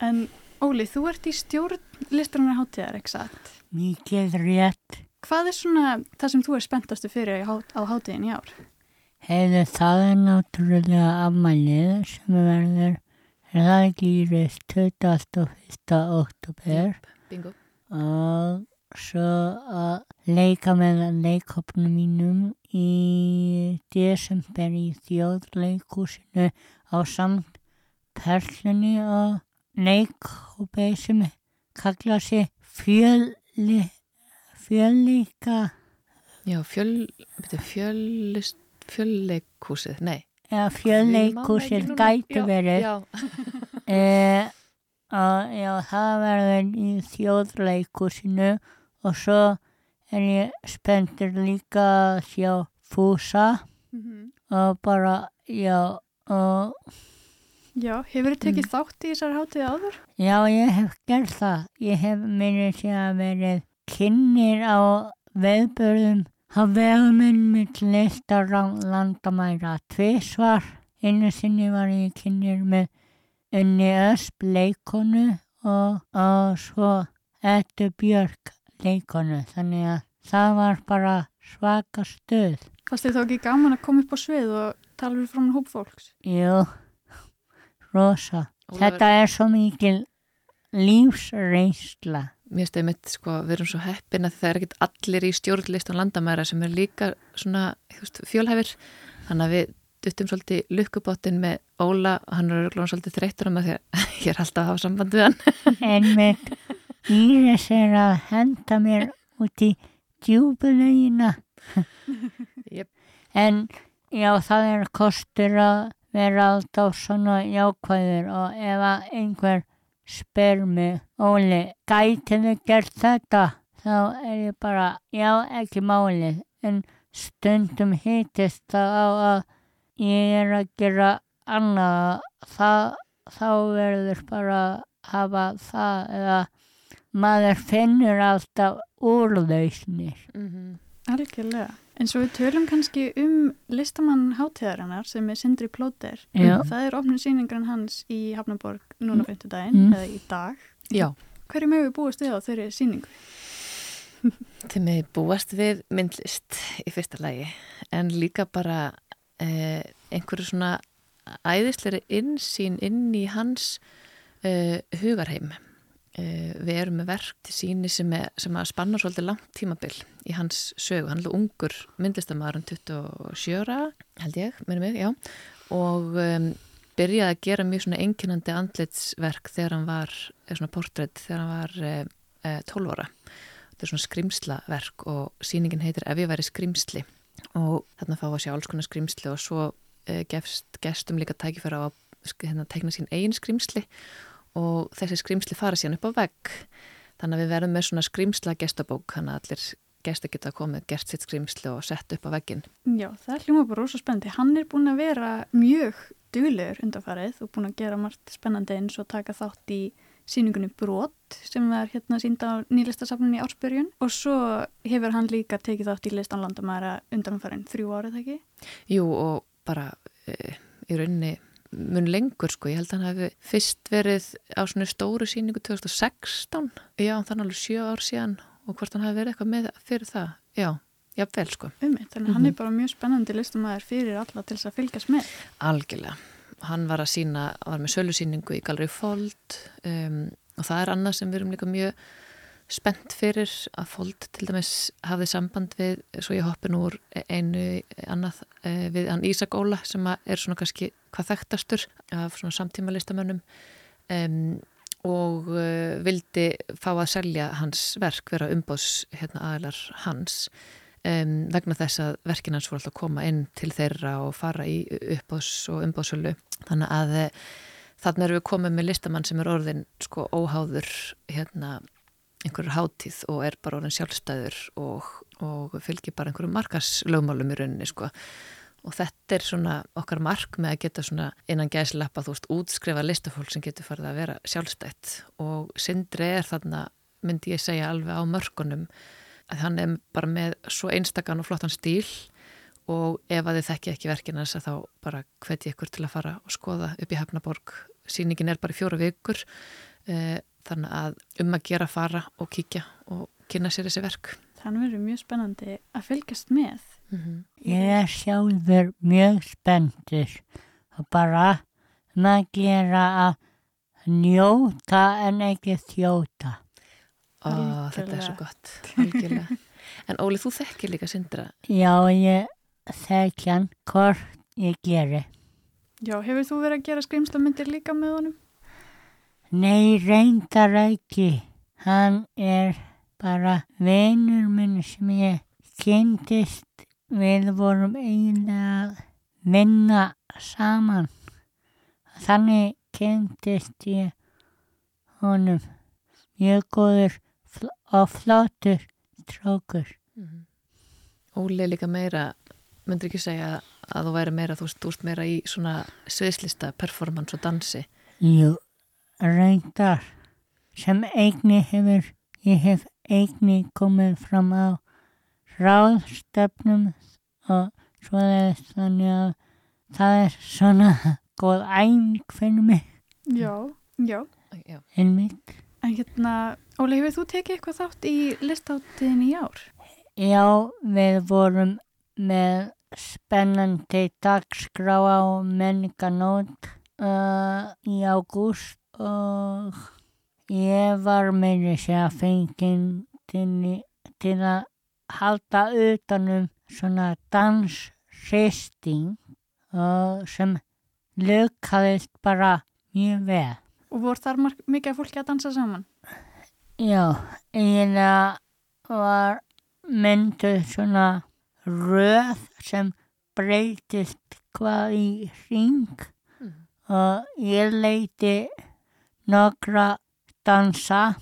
En Óli, þú ert í stjórn listarinnar hátíðar, ekki satt? Mikið rétt Hvað er svona það sem þú er spenntastu fyrir á hátíðin í ár? Hefðu það er náttúrulega afmælið sem verður, er reist 21. oktober Bingo. og svo að leika með leikopnum mínum í desember í þjóðleikúsinu á samt perlunni og leikopi sem kalla sig fjölli, fjölleika. Já, fjöl, fjöllist fjölleikúsið, nei. Já, fjölleikúsið gæti verið. Já, e, og, já, það verður í þjóðleikúsinu og svo er ég spenntur líka að sjá fúsa mm -hmm. og bara, já, og... Já, hefur þið tekið mm. þátt í þessar hátíði áður? Já, ég hef gert það. Ég hef minnið sér að verið kynir á veðbörðum Það vegum minn mitt listar á landamæra tvísvar. Einu sinni var ég kynir með unni ösp leikonu og, og svo ettu björg leikonu. Þannig að það var bara svaka stöð. Fast þið þá ekki gaman að koma upp á svið og tala við frá hún hóp fólks? Jú, rosa. Þetta er svo mikil lífsreysla mér stefði mitt sko, við erum svo heppin að það er ekkit allir í stjórnlistan landamæra sem er líka svona veist, fjölhæfir, þannig að við duttum svolítið lukkubottin með Óla og hann er glóðan svolítið þreytur um að því að ég er alltaf að hafa samband við hann En með Íris er að henda mér út í djúbulegina yep. En já, það er kostur að vera alltaf svona jákvæður og ef að einhver spyr mig, Óli, gæti þið gert þetta? Þá er ég bara, já, ekki málið, en stundum hýtist það á að ég er að gera annað, það, þá verður bara að hafa það eða maður finnur alltaf úrlausnir. Mm -hmm. Algjörlega. En svo við tölum kannski um listamann hátíðarinnar sem er Sindri Plóter. Það er ofnum síningan hans í Hafnaborg núna mm. fyrstu daginn, mm. eða í dag. Já. Hverju mögum við búast við á þeirri síningu? Þeir mögum búast við myndlist í fyrsta lagi, en líka bara eh, einhverju svona æðisleiri insýn inn í hans eh, hugarheim. Eh, við erum með verk til síni sem, er, sem að spanna svolítið langt tímabil í hans sögu. Hann er ungur myndlistamæður um 27 held ég, minnum mig, já og um, byrjaði að gera mjög svona enginandi andlitsverk þegar hann var, svona portrétt þegar hann var e, e, 12 ára. Þetta er svona skrimslaverk og síningin heitir Ef ég væri skrimsli og þarna fá að sjá alls konar skrimsli og svo e, gefst gestum líka tækifæra á að hérna, tekna sín eigin skrimsli og þessi skrimsli fara síðan upp á vegg. Þannig að við verðum með svona skrimsla gestabók þannig að allir gesta geta komið gert sitt skrimsli og sett upp á veggin Já, það er hljóma bara rosa spennandi. Hann er búin að vera mjög duglegur undanfarið og búin að gera margt spennandi eins og taka þátt í síningunni Brot sem er hérna sínda á nýlistasafnunni í Ársbyrjun. Og svo hefur hann líka tekið þátt í listanlandamæra undanfarið þrjú árið, ekki? Jú og bara e, í rauninni mun lengur sko, ég held að hann hefði fyrst verið á svona stóru síningu 2016, já þannig alveg sjö ár síðan. Og hvort hann hefði verið eitthvað með fyrir það, já, jafnvel sko. Ummitt, þannig mm -hmm. hann er mhm. bara mjög spennandi listamæður fyrir alla til þess að fylgjast með. Algjörlega, hann var að sína var með sölusíningu í Galri Fold um, og það er annað sem við erum líka mjög spennt fyrir að fólk til dæmis hafði samband við, svo ég hoppi nú úr einu annað eh, við hann Ísak Óla sem er svona kannski hvað þekktastur af svona samtíma listamönnum um, og uh, vildi fá að selja hans verk, vera umbóðs hérna, aðlar hans um, vegna þess að verkin hans voru alltaf að koma inn til þeirra og fara í uppbóðs og umbóðsölu þannig að eh, þannig erum við komið með listamann sem er orðin sko óháður hérna einhverju hátíð og er bara orðin sjálfstæður og, og fylgir bara einhverju markaslögmálum í rauninni sko. Og þetta er svona okkar mark með að geta svona innan gæslappa þú veist útskrifa listafólk sem getur farið að vera sjálfstætt og Sindri er þarna, myndi ég segja alveg á mörgunum að hann er bara með svo einstakann og flottan stíl og ef að þið þekki ekki verkinans að þá bara hveti ykkur til að fara og skoða upp í Hefnaborg. Sýningin er bara í fjóru vikur eh, þannig að um að gera fara og kíkja og kynna sér þessi verk. Þannig verður mjög spennandi að fylgjast með. Mm -hmm. Ég er sjálfur mjög spenntur og bara maður gera að njóta en ekki þjóta. Ó, þetta er svo gott, algjörlega. En Óli, þú þekkir líka syndra? Já, ég þekk hann hvort ég geri. Já, hefur þú verið að gera skrimslamindir líka með honum? Nei, reyndar ekki. Hann er bara vinur minn sem ég kynntist. Við vorum eiginlega að vinna saman. Þannig kynntist ég honum. Mjög góður og flottur strókur. Mm -hmm. Óli er líka meira, myndur ekki segja að þú væri meira, þú veist, meira í svona sviðslista, performance og dansi? Jú, reyndar sem eigni hefur ég hef eigni komið fram á ráðstöfnum og svo er þannig að það er svona góð æng fyrir mig Já, já, já. Einmitt. En hérna, Óli, hefur þú tekið eitthvað þátt í listáttiðin í ár? Já, við vorum með spennandi dagskrá á menninganót uh, í ágúst og ég var meiri sé að fengið til að halda utanum svona danssisting sem lögkaðist bara mjög vel. Og voru þar mikið fólki að dansa saman? Já, eiginlega var mynduð svona röð sem breytist hvað í ring mm. og ég leiti nokkra dansa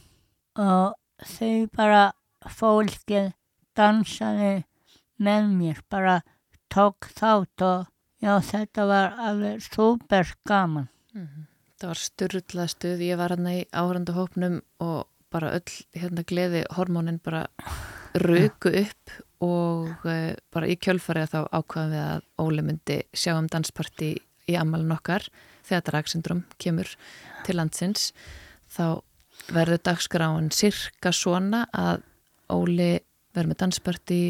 og þau bara fólkið dansaði með mér, bara tók þátt og já þetta var alveg super gaman. Mm -hmm. Það var styrlað stuð, ég var hérna í áhörndahópnum og bara öll hérna gleði hormónin bara röku upp og uh, bara í kjölfarið þá ákvaðum við að Óli myndi sjá um dansparti í amalinn okkar þegar Dragsyndrom kemur til landsins þá verður dagskráin cirka svona að Óli verður með dansparti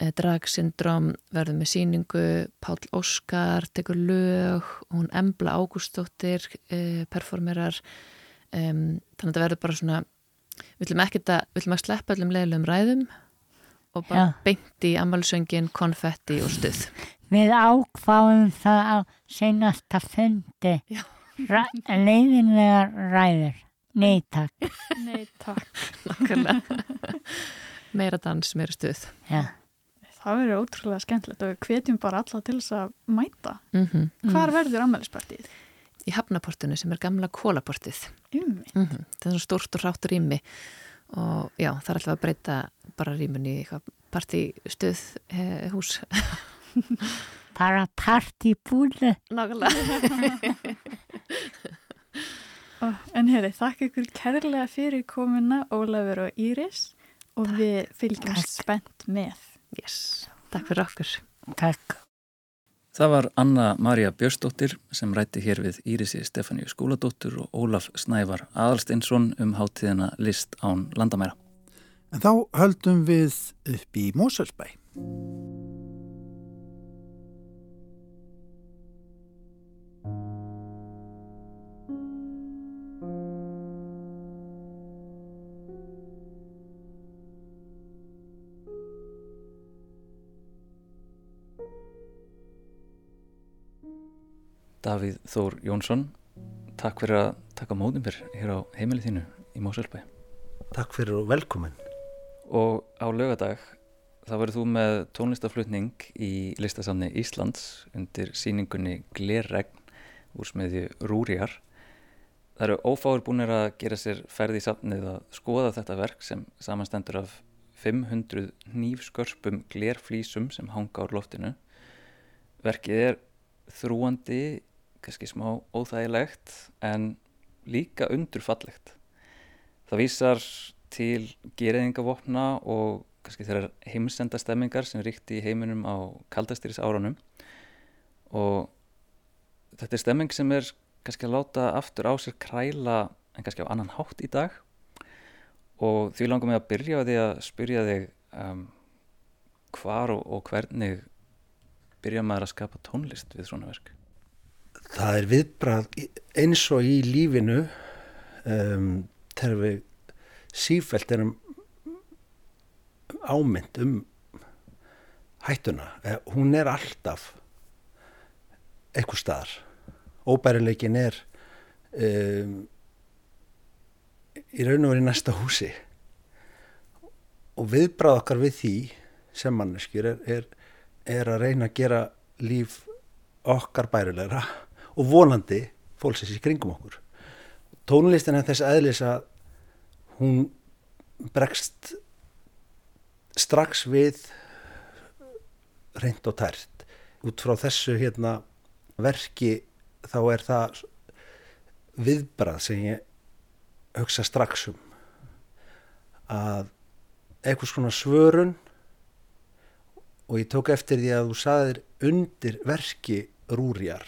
eh, Dragsyndrom verður með síningu Pál Óskar tekur lög hún Embla Ágústóttir eh, performerar. Um, þannig að það verður bara svona við viljum ekki að sleppa öllum leiðilegum ræðum og bara Já. beint í amalsöngin, konfetti og stuð. Við ákváðum það á senasta fundi. Já. Leiðinlegar ræður. Nei takk. Nei takk Meira dans, meira stuð. Ja. Það verður ótrúlega skemmtilegt og við hvetjum bara alla til þess að mæta. Mm -hmm. Hvar verður ammælispartið? Í Hafnaportinu sem er gamla kólaportið mm -hmm. Það er svona stort og ráttur rými og já, það er alltaf að breyta bara rýmunni í partístuð eh, hús. Bara partibúli Nákvæmlega. En hefði, þakka ykkur kærlega fyrir komuna Ólafur og Íris og Takk. við fylgjum Takk. spennt með. Yes. Takk fyrir okkur. Takk. Það var Anna Maria Björnsdóttir sem rætti hér við Írisi Stefáníu Skúladóttur og Ólaf Snævar Aðalsteinsson um háttíðina list án landamæra. En þá höldum við upp í Móselsbæ. Davíð Þór Jónsson. Takk fyrir að taka mótum mér hér á heimilið þínu í Mósölbæ Takk fyrir og velkomin. Og á lögadag þá verður þú með tónlistaflutning í listasamni Íslands undir síningunni Glerregn úr smiðju Rúriar Það eru ófáir búinir að gera sér ferði í safnið að skoða þetta verk sem samanstendur af 500 nýfskörpum glerflísum sem hanga á loftinu. Verkið er þrúandi kannski smá óþægilegt en líka undurfallegt. Það vísar til geriðingavopna og kannski þeirra heimsenda stemmingar sem ríkti í heiminum á kaldastýris árunum og þetta er stemming sem er kannski að láta aftur á sér kræla en kannski á annan hátt í dag og því langar mig að byrja á því að spyrja þig um, hvar og, og hvernig byrja maður að skapa tónlist við svona verk? Það er viðbrað eins og í lífinu um, þegar við sífælt erum ámynd um hættuna. Eh, hún er alltaf eitthvað staðar. Óbærileikin er um, í raun og verið næsta húsi og viðbrað okkar við því sem manneskjur er, er, er að reyna að gera líf okkar bærilegra og vonandi fólksins í kringum okkur. Tónlistin er þess aðlis að hún bregst strax við reynd og tært. Út frá þessu hérna verki þá er það viðbrað sem ég hugsa strax um að eitthvað svona svörun og ég tók eftir því að þú saðir undir verki rúrjar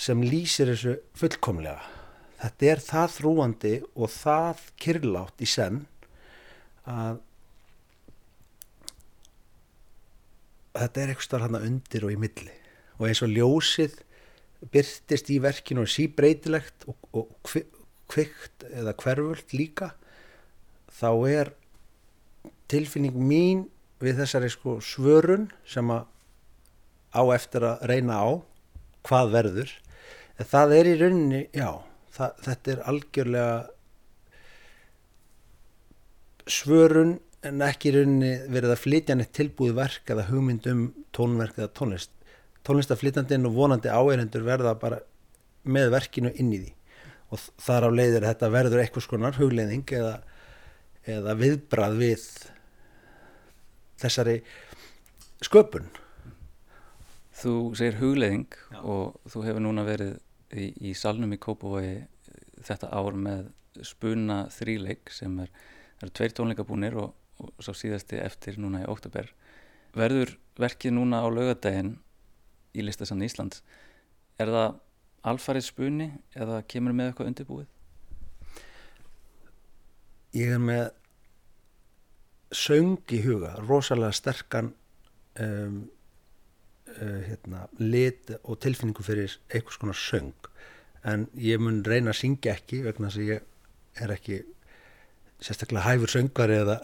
sem lýsir þessu fullkomlega. Þetta er það þrúandi og það kyrlátt í senn að þetta er eitthvað starf hann undir og í milli og eins og ljósið byrtist í verkinu og síbreytilegt og, og kvikt eða hverfult líka þá er tilfinning mín við þessari sko svörun sem að á eftir að reyna á hvað verður það er í rauninni, já það, þetta er algjörlega svörun en ekki í rauninni verið að flytja neitt tilbúið verk eða hugmynd um tónverk eða tónlist. Tónlistaflytjandinn og vonandi áeirendur verða bara með verkinu inn í því. Og þar á leiðir þetta verður eitthvað skonar hugleiðing eða, eða viðbrað við þessari sköpun. Þú segir hugleiðing Já. og þú hefur núna verið í, í salnum í Kópavogi þetta ár með spuna þríleik sem er, er tveir tónleikabúnir og, og svo síðasti eftir núna í óttabér. Verður verkið núna á laugadaginn í listasann Íslands, er það alfarið spuni eða kemur með eitthvað undirbúið? Ég er með söng í huga, rosalega sterkan um, uh, hérna, lit og tilfinningu fyrir einhvers konar söng. En ég mun reyna að syngja ekki vegna þess að ég er ekki sérstaklega hæfur söngar eða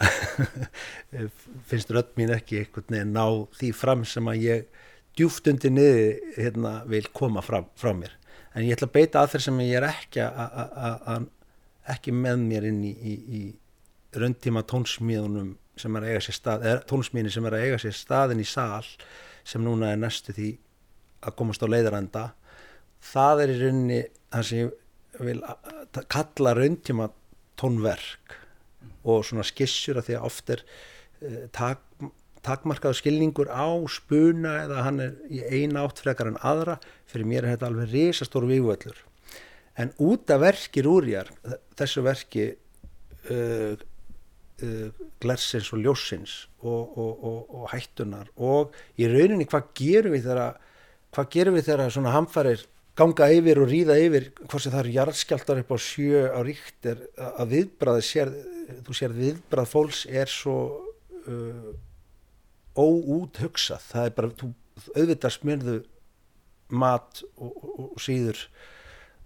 finnst rödd mín ekki einhvern veginn ná því fram sem að ég djúft undir niður hérna, vil koma frá, frá mér. En ég ætla að beita að þeir sem ég er ekki að ekki með mér inn í, í, í rauntíma tónsmíðunum sem er að eiga sér stað, tónsmíðin sem er að eiga sér staðin í sál sem núna er næstu því að komast á leiðaranda það er í rauninni það sem ég vil kalla rauntíma tónverk og svona skissur að því að oft er uh, tak, takmarkaðu skilningur á spuna eða hann er í eina átt frekar en aðra. Fyrir mér er þetta alveg risastóru vývöllur en út af verkir úrjar þessu verki uh, glersins og ljósins og, og, og, og hættunar og í rauninni hvað gerum við þegar hvað gerum við þegar svona hamfarir ganga yfir og ríða yfir hvort sem það eru jarðskjaldar upp á sjö á ríkt er að viðbraði sér þú sér viðbrað fólks er svo uh, óút hugsað það er bara, þú auðvitað smyrðu mat og síður.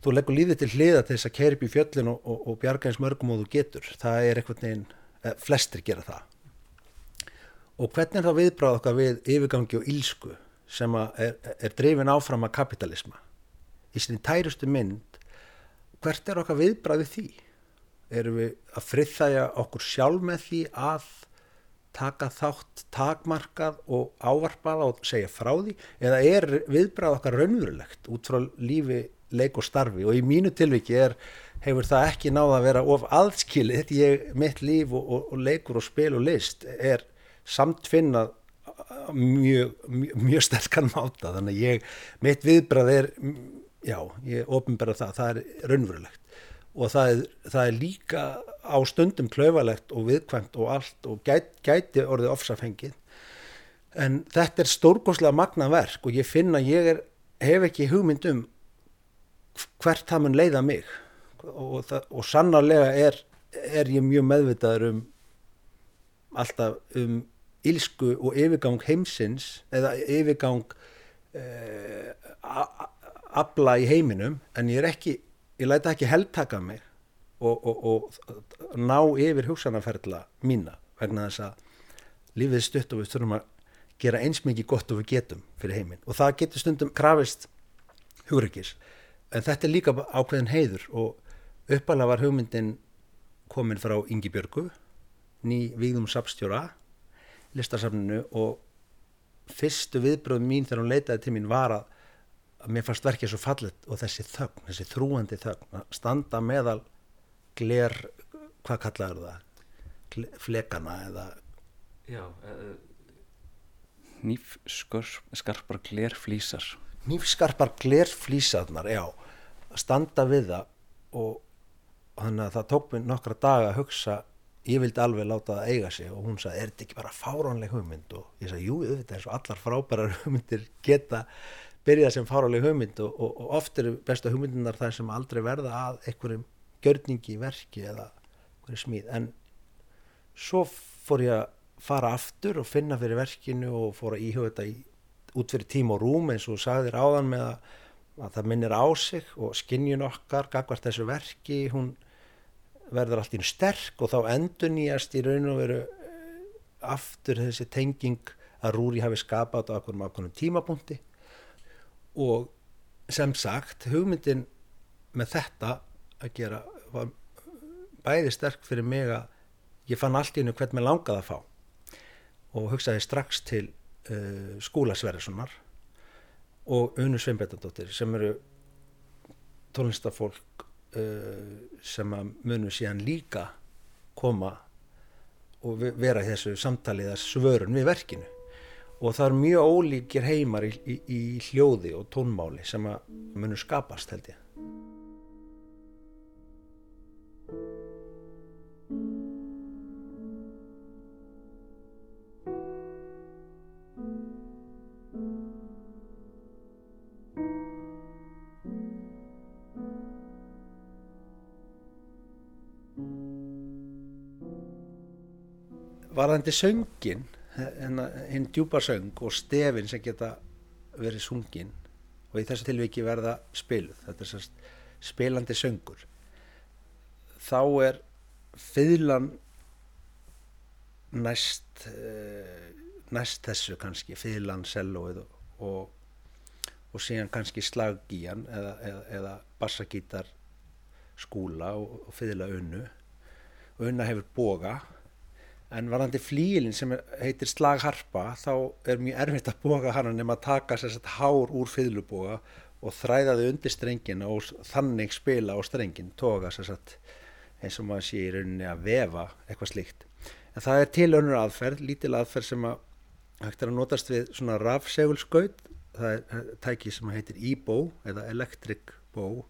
Þú leggur lífið til hliða til þess að kerja upp í fjöllin og, bjarga eins mörgum og þú getur. Það er eitthvað neginn Eh, flestir gera það. Og hvernig er þá viðbráð okkar við yfirgangi og ílsku sem er, er drifin áfram að kapitalisma í sinni tærustu mynd hvert er okkar viðbræði því? Erum við að friðþæja okkur sjálf með því að taka þátt takmarkað og ávarpað og segja frá því? Eða er viðbræð okkar raunverulegt út frá lífi, leik og starfi. Og í mínu tilviki er, hefur það ekki náða að vera of aðskilið ég, mitt líf og, og, og leikur og spil og list er samtfinnað mjög, mjög, mjög sterkan máta. Þannig að ég, mitt viðbræð er já, ég ofinbæra það, það er raunverulegt. Og það er, það er líka á stundum klöfalegt og viðkvæmt og allt og gæt, gæti orðið ofsafengið. En þetta er stórgóðslega magna verk og ég finna ég er, hef ekki hugmynd um hvert það mun leiða mig. Og, það, og sannarlega er, er ég mjög meðvitaður um alltaf um ílsku og yfirgang heimsins eða yfirgang eh, abla í heiminum en ég er ekki ég læta ekki heldtaka mig og, og, og ná yfir hugsanarferðla mína vegna þess að lífið stutt og við þurfum að gera eins mikið gott og við getum fyrir heiminn. Og það getur stundum krafist hugryggis en þetta er líka ákveðin heiður og uppalega var hugmyndin komin frá Ingi Björgu ný Víðum Sapstjóra listasafninu og fyrstu viðbröðum mín þegar hún leitaði til mín var að að mér fannst verkið svo fallet og þessi þögn, þessi þrúandi þögn að standa meðal gler, hvað kallaður það? Flekana eða? Já uh, nýfskarpar glerflísar nýfskarpar glerflísarnar já, standa við það og þannig að það tók mér nokkra daga að hugsa ég vildi alveg láta það eiga sig og hún sagði, er þetta ekki bara fáránleg hugmynd? Og ég sagði, jú, þetta er svo allar frábærar hugmyndir geta byrjað sem fáraleg hugmynd og, og, og oft eru besta hugmyndunar það sem aldrei verða að einhverjum gjörningi í verki eða einhverju smíð. En svo fór ég að fara aftur og finna fyrir verkinu og fór að íhuga þetta í, út fyrir tím og rúm eins og sagðir áðan með að, að það minnir á sig og skinnjun okkar gagvart þessu verki hún verður allt í sterk og þá endur nýjast í raun og veru eh, aftur þessi tenging að Rúri hafi skapað á okkur tímapunkti. Og sem sagt hugmyndin með þetta að gera var bæði sterk fyrir mig að ég fann allt í hennu hvern með langaði að fá og hugsaði strax til uh, skólasverðisunar og Unu Sveinbjörndóttir sem eru tónlistafólk uh, sem að munu síðan líka koma og vera í þessu samtali þessu svörun við verkinu. Og það er mjög ólíkir heimar í, í, í hljóði og tónmáli sem að munur skapast held ég Varðandi söngin hinn djúpa söng og stefin sem geta verið sungin og í þessu tilviki verða spiluð þetta er sérst spilandi söngur þá er fyrlan næst uh, næst þessu kannski fyrlan, selóið og, og, síðan kannski slaggíjan eða, eða, eða bassagítar skúla og, og fyrla unnu unna hefur boga en varandi flílinn sem heitir slagharpa þá er mjög erfitt að boga hann nema að taka sérstaklega hár úr fylgluboga og þræða þau undir strengin og þannig spila á strengin toga sérstaklega eins og maður sé í rauninni að vefa eitthvað slíkt. En það er til önnur aðferð, lítil aðferð sem að hægt er að notast við svona rafsegulskaut. Það er tæki sem heitir e-bow eða electric bow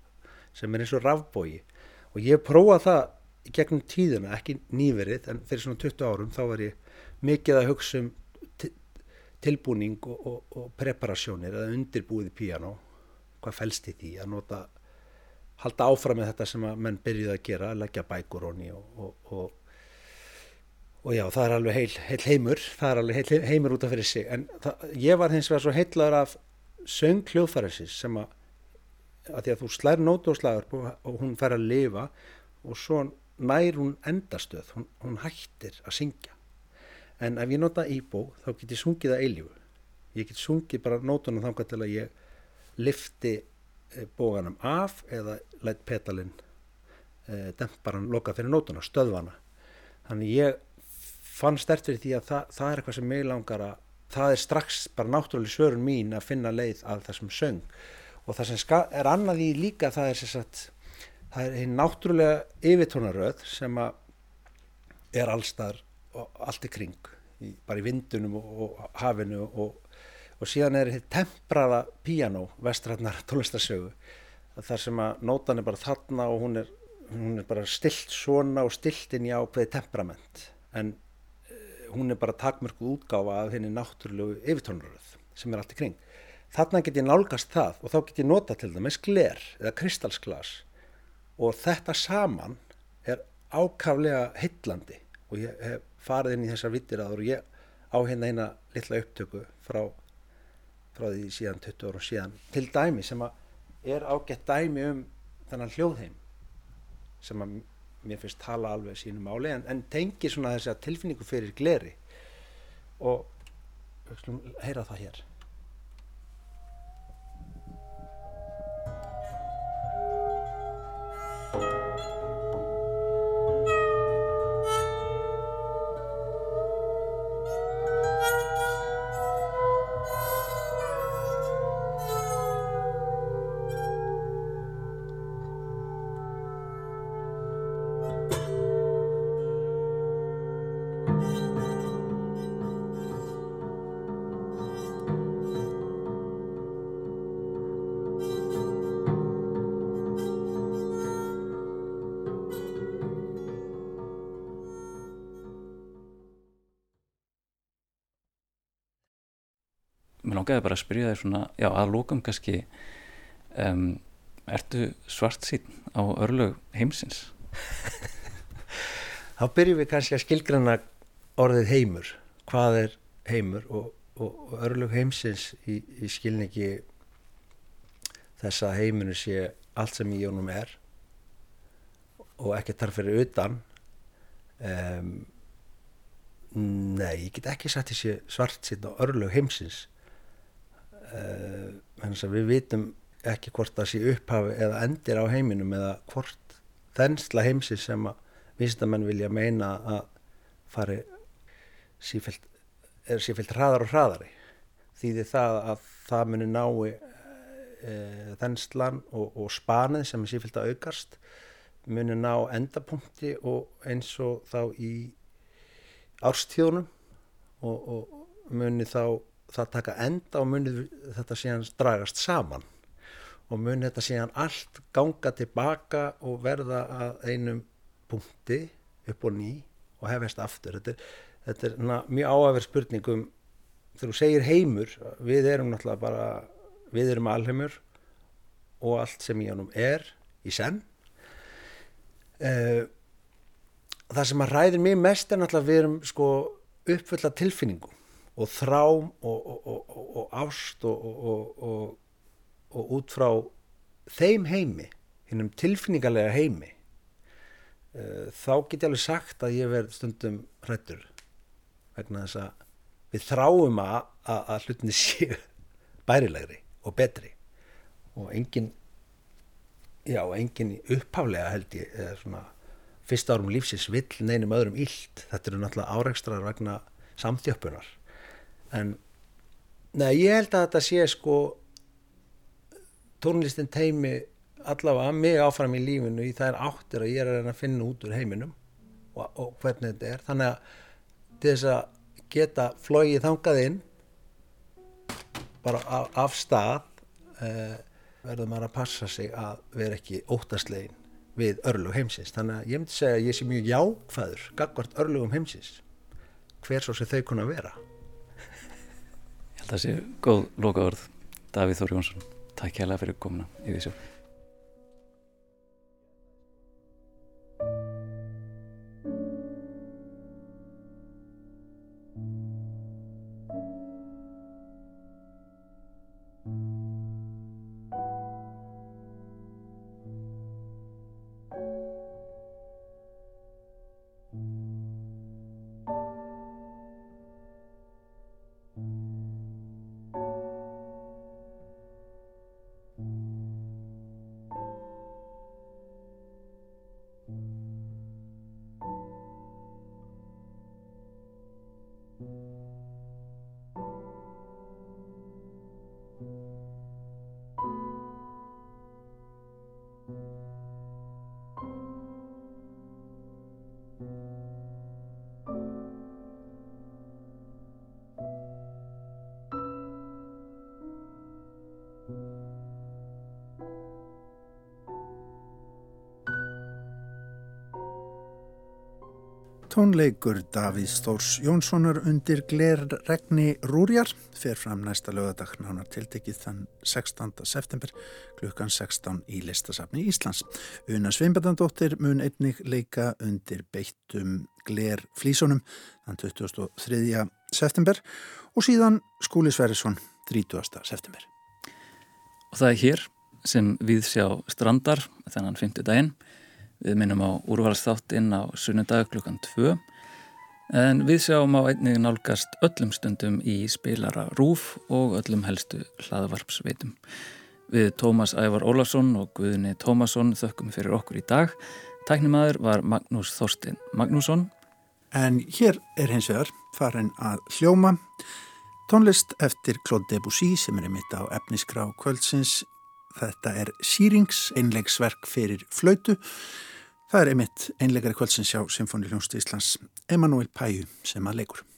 sem er eins og rafbói og ég prófa það gegnum tíðuna, ekki nýverið en fyrir svona 20 árum þá var ég mikið að hugsa um tilbúning og, og, og preparasjónir eða undirbúið í píjano hvað fælst í því? Að nota halda áfram með þetta sem að menn byrjuði að gera, að leggja bækur honni og, og já, það er alveg heil, heil heimur það er alveg heil heimur út af fyrir sig. En það, ég var hins vegar svo heitlaður af söng hljóðfæriðsins sem að að því að þú slær nótu og slagur og hún fær að lifa og svo nær hún endastöð, hún, hún hættir að syngja. En ef ég nota íbó þá get ég sungið að eilífu. Ég get sungið bara nótunum þangar til að ég lifti eh, bóganum af eða lætt petalinn e, demparan loka fyrir nótuna, stöðvana þannig ég fann stert fyrir því að það, það er eitthvað sem mig langar að það er strax bara náttúrulega svörun mín að finna leið að þessum söng. Og það sem er annað í líka það er sagt, það er einn náttúrulega yfirtónaröð sem að er allstar allt í kring í, bara í vindunum og, og hafinu og, og síðan er þetta tempraða piano vestrætnar tónlistarsögu þar sem að nótan er bara þarna og hún er, hún er bara stilt svona og stilt inn í ákveði temperament. En uh, hún er bara takmörku útgáfa af henni náttúrulegu yfirtónaröð sem er allt í kring. Þarna get ég nálgast það og þá get ég nota til dæmis gler eða kristalsglas og þetta saman er ákaflega hillandi og ég hef farið inn í þessar vittir aður og ég á hérna eina litla upptöku frá, frá því síðan 20 ára og síðan. Til dæmi sem að er ágætt dæmi um þennan hljóðheim sem að mér finnst tala alveg sínum áli en, en tengi svona þessi tilfinningu fyrir gleri. Og heyra það hér langaði bara að spyrja þér svona, já, að lókum kannski um, ertu svart sín á örlög heimsins? Þá byrjum við kannski að skilgrana orðið heimur. Hvað er heimur og, og, og örlög heimsins í, í skilningi þess að heiminu sé allt sem í jónum er og ekki þarf fyrir utan? Um, nei, ég get ekki sagt þessi svart sín á örlög heimsins uh, við vitum ekki hvort það sé upphafi eða endir á heiminum eða hvort þensla heimsi sem að vísindamenn vilja meina að fari sífælt, er sífælt hraðar og hraðari. Þýðir það að það muni nái e, þenslan og, og spanið sem er sífælt að aukast muni ná endapunkti og eins og þá í árstíðunum og, og muni þá það taka enda og munið þetta síðan dragast saman og munið þetta síðan allt ganga tilbaka og verða að einum punkti upp og ný og hefast aftur. Þetta er, þetta er na, mjög áhafur spurningum þegar þú segir heimur við erum náttúrulega bara við erum alheimur og allt sem í honum er í senn. Uh, það sem að ræðir mér mest er náttúrulega við erum sko uppfulla tilfinningum og þrám og, og, og ást og út frá þeim heimi, hinnum tilfinningarlega heimi uh, þá get ég alveg sagt að ég verð stundum hrættur vegna þess að við þráum að, að, að hlutinni séu bærilegri og betri. Og engin já, engin upphálega held ég svona fyrsta árum lífsins vill neinum öðrum íld þetta eru náttúrulega áreikstrar vegna samþjöppunar en neða, ég held að þetta sé sko tónlistin teimi allavega mig áfram í lífinu í er áttir að ég er að finna út úr heiminum og, og hvernig þetta er. Þannig að til þess að geta flóið þangað inn bara af, af stað eh, verður maður að passa sig að vera ekki óttaslegin við örlug heimsins. Þannig að ég myndi segja að ég sé mjög jákvæður gagvart örlugum heimsins hver svo sem þau kunna vera Það sé góð loka orð Davíð Þór Jónsson Takk hjá það fyrir komuna í þessu Tónleikur Davíð Stórs Jónssonar undir glerregni Rúrjar fer fram næsta lögadag nánar tiltekið þann 16. september klukkan 16 í listasafni Íslands. Una Sveinbjörndóttir mun einnig leika undir beittum glerflísunum þann 23. september og síðan Skúli Sverrisson 30. september. Og það er hér sem við sjá strandar þennan 50 daginn Við minnum á úrvalsþáttinn á sunnudag klukkan 2 en við sjáum á einnig nálgast öllum stundum í spilara Rúf og öllum helstu hlaðvarpsveitum. Við Tómas Ævar Ólarsson og Guðni Tómasson þökkum fyrir okkur í dag. Tæknimaður var Magnús Þorstein Magnússon. En hér er hins vegar farin að hljóma tónlist eftir Claude Debussy sem er einmitt á efnisgrá kvöldsins. Þetta er Sýrings, einlegsverk fyrir flautu. Það er einmitt einleikari kvöldsins hjá Symfóni Hljónst Íslands, Emanuel Pæju sem að leikur.